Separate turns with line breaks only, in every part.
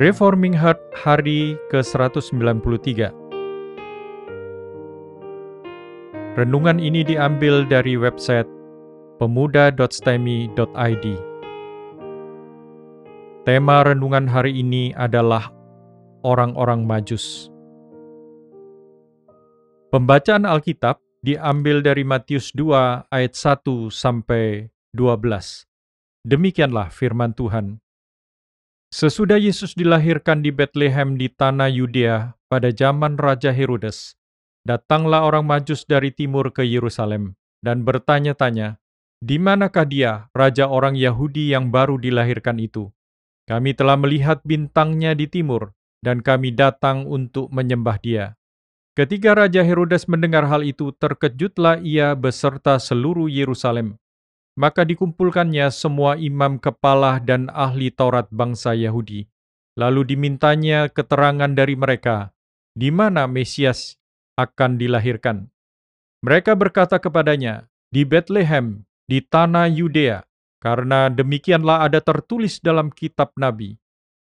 Reforming Heart hari ke-193 Renungan ini diambil dari website pemuda.stemi.id Tema renungan hari ini adalah Orang-orang Majus Pembacaan Alkitab diambil dari Matius 2 ayat 1 sampai 12. Demikianlah firman Tuhan. Sesudah Yesus dilahirkan di Bethlehem di tanah Yudea pada zaman Raja Herodes, datanglah orang Majus dari timur ke Yerusalem dan bertanya-tanya, "Di manakah dia, raja orang Yahudi yang baru dilahirkan itu? Kami telah melihat bintangnya di timur, dan kami datang untuk menyembah dia." Ketika Raja Herodes mendengar hal itu, terkejutlah ia beserta seluruh Yerusalem. Maka dikumpulkannya semua imam kepala dan ahli Taurat bangsa Yahudi. Lalu dimintanya keterangan dari mereka, di mana Mesias akan dilahirkan. Mereka berkata kepadanya, di Bethlehem, di tanah Yudea, karena demikianlah ada tertulis dalam kitab Nabi.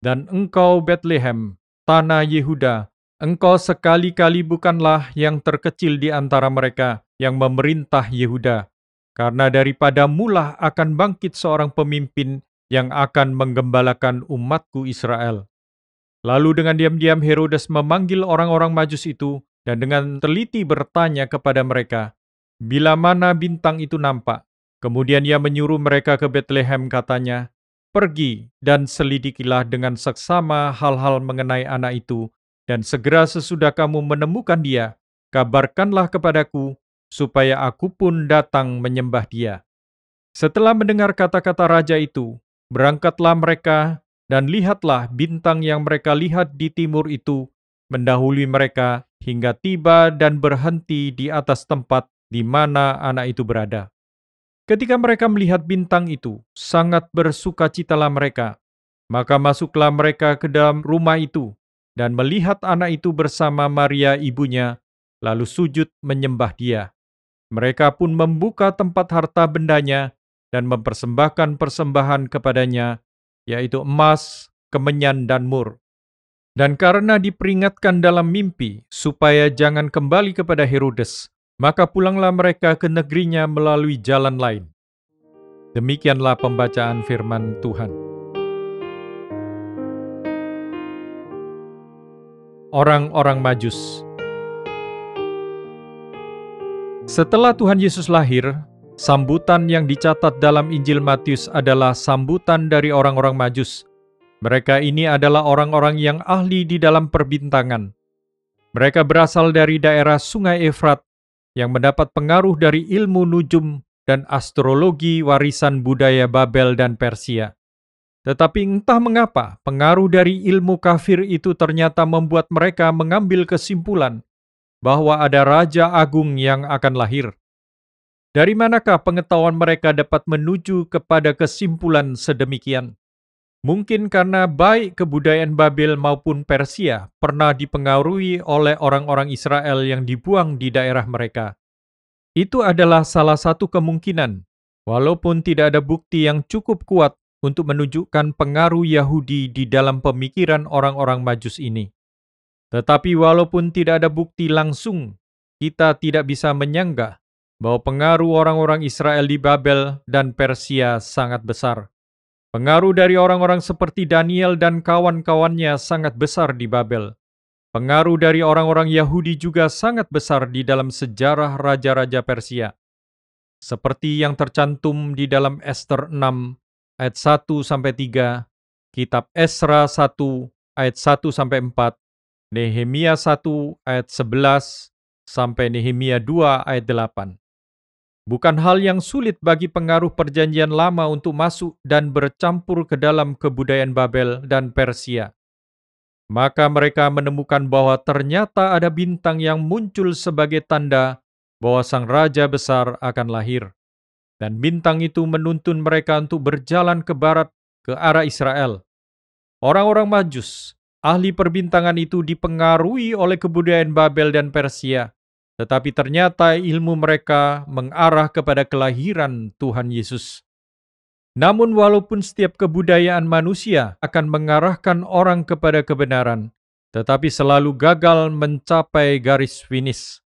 Dan engkau Bethlehem, tanah Yehuda, engkau sekali-kali bukanlah yang terkecil di antara mereka yang memerintah Yehuda, karena daripada mulah akan bangkit seorang pemimpin yang akan menggembalakan umatku Israel. Lalu dengan diam-diam Herodes memanggil orang-orang majus itu dan dengan teliti bertanya kepada mereka, bila mana bintang itu nampak. Kemudian ia menyuruh mereka ke Bethlehem katanya, Pergi dan selidikilah dengan seksama hal-hal mengenai anak itu, dan segera sesudah kamu menemukan dia, kabarkanlah kepadaku supaya aku pun datang menyembah dia. Setelah mendengar kata-kata raja itu, berangkatlah mereka dan lihatlah bintang yang mereka lihat di timur itu mendahului mereka hingga tiba dan berhenti di atas tempat di mana anak itu berada. Ketika mereka melihat bintang itu, sangat bersukacitalah mereka. Maka masuklah mereka ke dalam rumah itu dan melihat anak itu bersama Maria ibunya, lalu sujud menyembah dia. Mereka pun membuka tempat harta bendanya dan mempersembahkan persembahan kepadanya, yaitu emas, kemenyan, dan mur. Dan karena diperingatkan dalam mimpi supaya jangan kembali kepada Herodes, maka pulanglah mereka ke negerinya melalui jalan lain. Demikianlah pembacaan firman Tuhan. Orang-orang Majus setelah Tuhan Yesus lahir, sambutan yang dicatat dalam Injil Matius adalah sambutan dari orang-orang Majus. Mereka ini adalah orang-orang yang ahli di dalam perbintangan. Mereka berasal dari daerah Sungai Efrat yang mendapat pengaruh dari ilmu nujum dan astrologi warisan budaya Babel dan Persia. Tetapi entah mengapa pengaruh dari ilmu kafir itu ternyata membuat mereka mengambil kesimpulan bahwa ada Raja Agung yang akan lahir. Dari manakah pengetahuan mereka dapat menuju kepada kesimpulan sedemikian? Mungkin karena baik kebudayaan Babel maupun Persia pernah dipengaruhi oleh orang-orang Israel yang dibuang di daerah mereka. Itu adalah salah satu kemungkinan, walaupun tidak ada bukti yang cukup kuat untuk menunjukkan pengaruh Yahudi di dalam pemikiran orang-orang Majus ini. Tetapi walaupun tidak ada bukti langsung, kita tidak bisa menyanggah bahwa pengaruh orang-orang Israel di Babel dan Persia sangat besar. Pengaruh dari orang-orang seperti Daniel dan kawan-kawannya sangat besar di Babel. Pengaruh dari orang-orang Yahudi juga sangat besar di dalam sejarah raja-raja Persia. Seperti yang tercantum di dalam Esther 6 ayat 1 sampai 3, kitab Esra 1 ayat 1 sampai 4, Nehemia 1 ayat 11 sampai Nehemia 2 ayat 8. Bukan hal yang sulit bagi pengaruh perjanjian lama untuk masuk dan bercampur ke dalam kebudayaan Babel dan Persia. Maka mereka menemukan bahwa ternyata ada bintang yang muncul sebagai tanda bahwa sang raja besar akan lahir. Dan bintang itu menuntun mereka untuk berjalan ke barat ke arah Israel. Orang-orang Majus ahli perbintangan itu dipengaruhi oleh kebudayaan Babel dan Persia, tetapi ternyata ilmu mereka mengarah kepada kelahiran Tuhan Yesus. Namun walaupun setiap kebudayaan manusia akan mengarahkan orang kepada kebenaran, tetapi selalu gagal mencapai garis finish.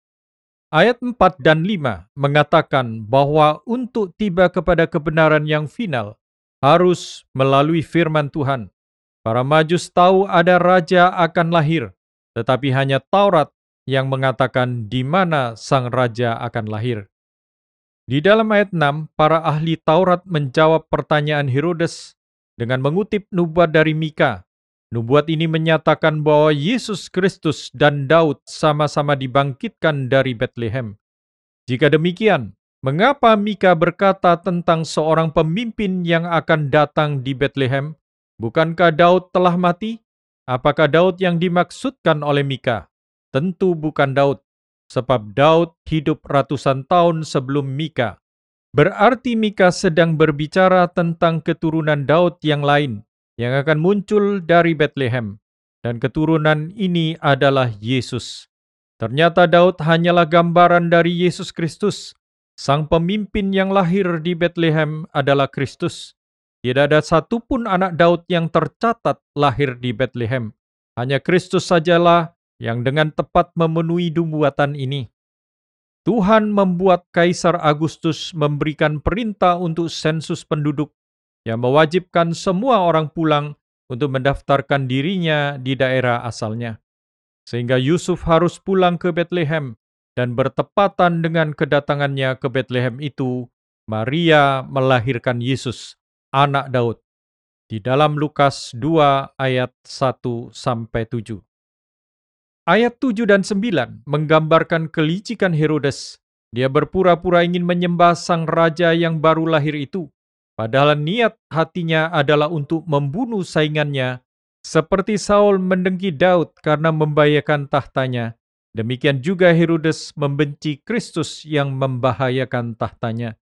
Ayat 4 dan 5 mengatakan bahwa untuk tiba kepada kebenaran yang final harus melalui firman Tuhan. Para majus tahu ada raja akan lahir, tetapi hanya Taurat yang mengatakan di mana sang raja akan lahir. Di dalam ayat 6, para ahli Taurat menjawab pertanyaan Herodes dengan mengutip nubuat dari Mika Nubuat ini menyatakan bahwa Yesus Kristus dan Daud sama-sama dibangkitkan dari Bethlehem. Jika demikian, mengapa Mika berkata tentang seorang pemimpin yang akan datang di Bethlehem? Bukankah Daud telah mati? Apakah Daud yang dimaksudkan oleh Mika? Tentu bukan Daud, sebab Daud hidup ratusan tahun sebelum Mika. Berarti Mika sedang berbicara tentang keturunan Daud yang lain, yang akan muncul dari Bethlehem, dan keturunan ini adalah Yesus. Ternyata Daud hanyalah gambaran dari Yesus Kristus. Sang pemimpin yang lahir di Bethlehem adalah Kristus. Tidak ada satupun anak Daud yang tercatat lahir di Bethlehem. Hanya Kristus sajalah yang dengan tepat memenuhi nubuatan ini. Tuhan membuat Kaisar Agustus memberikan perintah untuk sensus penduduk yang mewajibkan semua orang pulang untuk mendaftarkan dirinya di daerah asalnya. Sehingga Yusuf harus pulang ke Bethlehem dan bertepatan dengan kedatangannya ke Bethlehem itu, Maria melahirkan Yesus, anak Daud. Di dalam Lukas 2 ayat 1 sampai 7. Ayat 7 dan 9 menggambarkan kelicikan Herodes. Dia berpura-pura ingin menyembah sang raja yang baru lahir itu Padahal niat hatinya adalah untuk membunuh saingannya, seperti Saul mendengki Daud karena membahayakan tahtanya. Demikian juga Herodes membenci Kristus yang membahayakan tahtanya.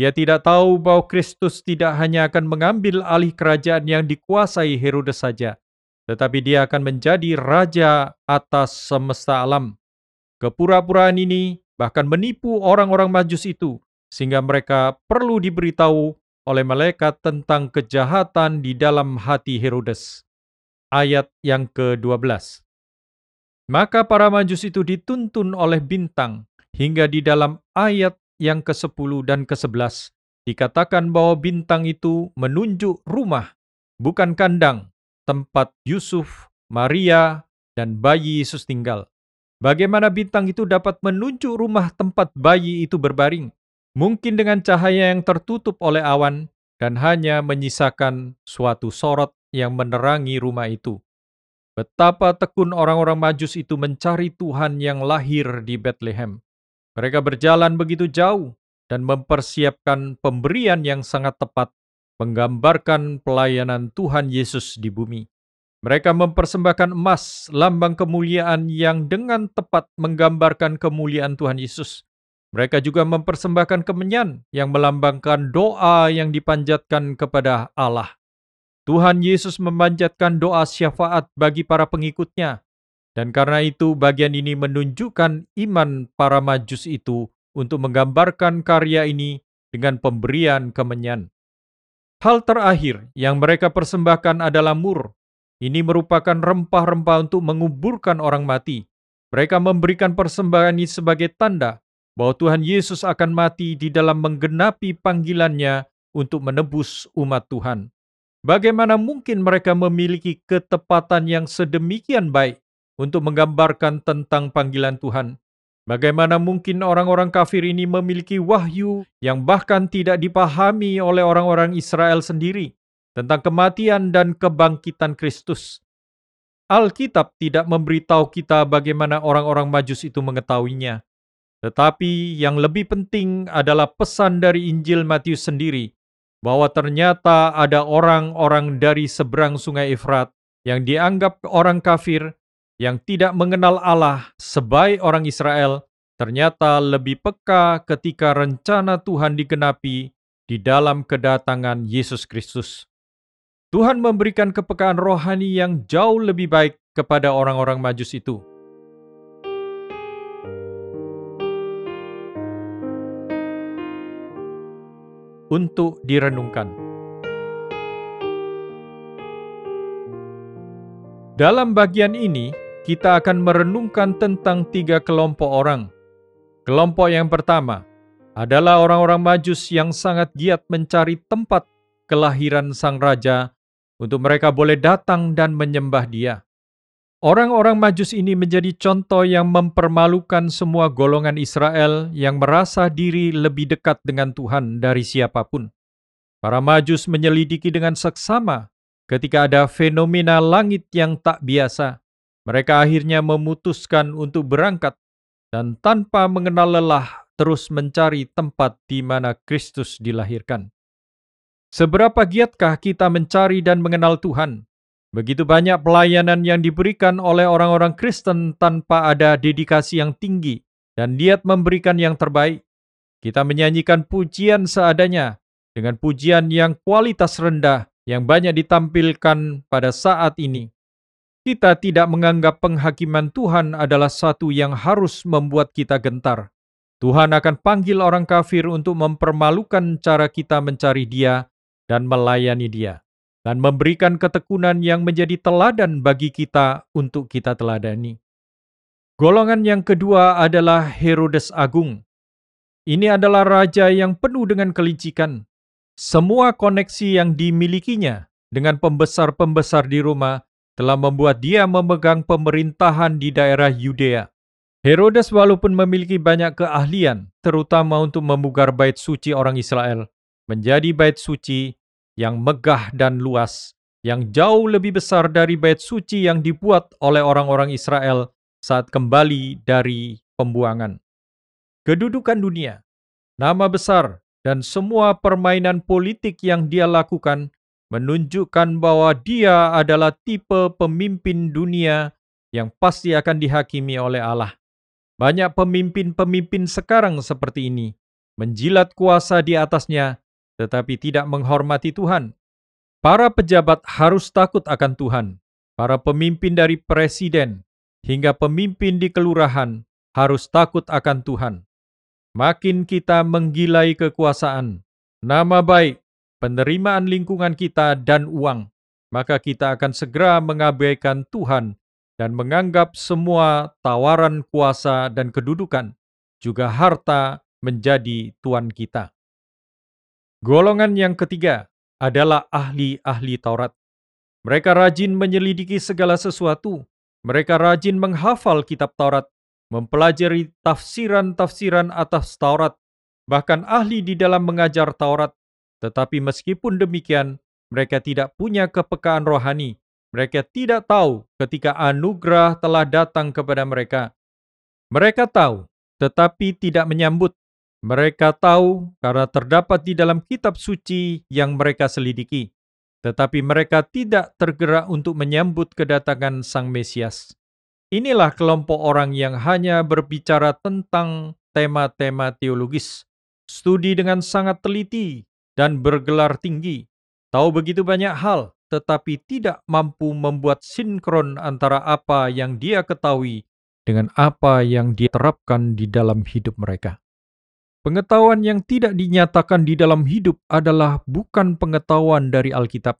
Dia tidak tahu bahwa Kristus tidak hanya akan mengambil alih kerajaan yang dikuasai Herodes saja, tetapi dia akan menjadi raja atas semesta alam. Kepura-puraan ini bahkan menipu orang-orang majus itu, sehingga mereka perlu diberitahu oleh malaikat tentang kejahatan di dalam hati Herodes. Ayat yang ke-12. Maka para majus itu dituntun oleh bintang hingga di dalam ayat yang ke-10 dan ke-11 dikatakan bahwa bintang itu menunjuk rumah, bukan kandang, tempat Yusuf, Maria, dan bayi Yesus tinggal. Bagaimana bintang itu dapat menunjuk rumah tempat bayi itu berbaring? mungkin dengan cahaya yang tertutup oleh awan dan hanya menyisakan suatu sorot yang menerangi rumah itu. Betapa tekun orang-orang Majus itu mencari Tuhan yang lahir di Bethlehem. Mereka berjalan begitu jauh dan mempersiapkan pemberian yang sangat tepat, menggambarkan pelayanan Tuhan Yesus di bumi. Mereka mempersembahkan emas, lambang kemuliaan yang dengan tepat menggambarkan kemuliaan Tuhan Yesus. Mereka juga mempersembahkan kemenyan yang melambangkan doa yang dipanjatkan kepada Allah. Tuhan Yesus memanjatkan doa syafaat bagi para pengikutnya, dan karena itu bagian ini menunjukkan iman para majus itu untuk menggambarkan karya ini dengan pemberian kemenyan. Hal terakhir yang mereka persembahkan adalah mur. Ini merupakan rempah-rempah untuk menguburkan orang mati. Mereka memberikan persembahan ini sebagai tanda bahwa Tuhan Yesus akan mati di dalam menggenapi panggilannya untuk menebus umat Tuhan. Bagaimana mungkin mereka memiliki ketepatan yang sedemikian baik untuk menggambarkan tentang panggilan Tuhan? Bagaimana mungkin orang-orang kafir ini memiliki wahyu yang bahkan tidak dipahami oleh orang-orang Israel sendiri tentang kematian dan kebangkitan Kristus? Alkitab tidak memberitahu kita bagaimana orang-orang Majus itu mengetahuinya. Tetapi yang lebih penting adalah pesan dari Injil Matius sendiri, bahwa ternyata ada orang-orang dari seberang sungai Efrat yang dianggap orang kafir, yang tidak mengenal Allah sebaik orang Israel ternyata lebih peka ketika rencana Tuhan digenapi di dalam kedatangan Yesus Kristus. Tuhan memberikan kepekaan rohani yang jauh lebih baik kepada orang-orang Majus itu. Untuk direnungkan. Dalam bagian ini, kita akan merenungkan tentang tiga kelompok orang. Kelompok yang pertama adalah orang-orang Majus yang sangat giat mencari tempat kelahiran sang raja untuk mereka boleh datang dan menyembah dia. Orang-orang Majus ini menjadi contoh yang mempermalukan semua golongan Israel yang merasa diri lebih dekat dengan Tuhan dari siapa pun. Para Majus menyelidiki dengan seksama ketika ada fenomena langit yang tak biasa. Mereka akhirnya memutuskan untuk berangkat dan tanpa mengenal lelah terus mencari tempat di mana Kristus dilahirkan. Seberapa giatkah kita mencari dan mengenal Tuhan? Begitu banyak pelayanan yang diberikan oleh orang-orang Kristen tanpa ada dedikasi yang tinggi dan niat memberikan yang terbaik. Kita menyanyikan pujian seadanya dengan pujian yang kualitas rendah yang banyak ditampilkan pada saat ini. Kita tidak menganggap penghakiman Tuhan adalah satu yang harus membuat kita gentar. Tuhan akan panggil orang kafir untuk mempermalukan cara kita mencari Dia dan melayani Dia dan memberikan ketekunan yang menjadi teladan bagi kita untuk kita teladani. Golongan yang kedua adalah Herodes Agung. Ini adalah raja yang penuh dengan kelicikan. Semua koneksi yang dimilikinya dengan pembesar-pembesar di Roma telah membuat dia memegang pemerintahan di daerah Yudea. Herodes walaupun memiliki banyak keahlian, terutama untuk memugar bait suci orang Israel, menjadi bait suci yang megah dan luas, yang jauh lebih besar dari bait suci yang dibuat oleh orang-orang Israel saat kembali dari pembuangan. Kedudukan dunia, nama besar, dan semua permainan politik yang dia lakukan menunjukkan bahwa dia adalah tipe pemimpin dunia yang pasti akan dihakimi oleh Allah. Banyak pemimpin-pemimpin sekarang seperti ini, menjilat kuasa di atasnya tetapi tidak menghormati Tuhan. Para pejabat harus takut akan Tuhan. Para pemimpin dari presiden hingga pemimpin di kelurahan harus takut akan Tuhan. Makin kita menggilai kekuasaan, nama baik, penerimaan lingkungan kita, dan uang, maka kita akan segera mengabaikan Tuhan dan menganggap semua tawaran kuasa dan kedudukan, juga harta, menjadi Tuhan kita. Golongan yang ketiga adalah ahli-ahli Taurat. Mereka rajin menyelidiki segala sesuatu. Mereka rajin menghafal kitab Taurat, mempelajari tafsiran-tafsiran atas Taurat, bahkan ahli di dalam mengajar Taurat. Tetapi meskipun demikian, mereka tidak punya kepekaan rohani. Mereka tidak tahu ketika anugerah telah datang kepada mereka. Mereka tahu, tetapi tidak menyambut mereka tahu karena terdapat di dalam kitab suci yang mereka selidiki, tetapi mereka tidak tergerak untuk menyambut kedatangan Sang Mesias. Inilah kelompok orang yang hanya berbicara tentang tema-tema teologis, studi dengan sangat teliti dan bergelar tinggi, tahu begitu banyak hal, tetapi tidak mampu membuat sinkron antara apa yang dia ketahui dengan apa yang diterapkan di dalam hidup mereka. Pengetahuan yang tidak dinyatakan di dalam hidup adalah bukan pengetahuan dari Alkitab.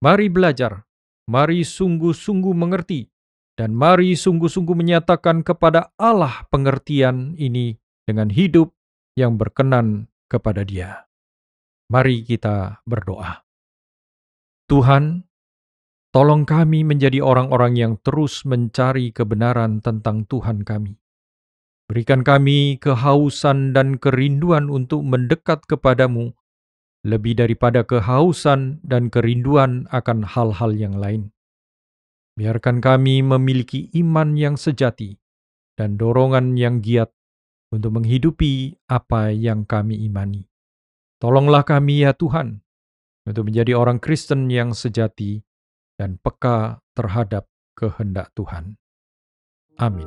Mari belajar, mari sungguh-sungguh mengerti, dan mari sungguh-sungguh menyatakan kepada Allah pengertian ini dengan hidup yang berkenan kepada Dia. Mari kita berdoa. Tuhan, tolong kami menjadi orang-orang yang terus mencari kebenaran tentang Tuhan kami Berikan kami kehausan dan kerinduan untuk mendekat kepadamu, lebih daripada kehausan dan kerinduan akan hal-hal yang lain. Biarkan kami memiliki iman yang sejati dan dorongan yang giat untuk menghidupi apa yang kami imani. Tolonglah kami ya Tuhan, untuk menjadi orang Kristen yang sejati dan peka terhadap kehendak Tuhan. Amin.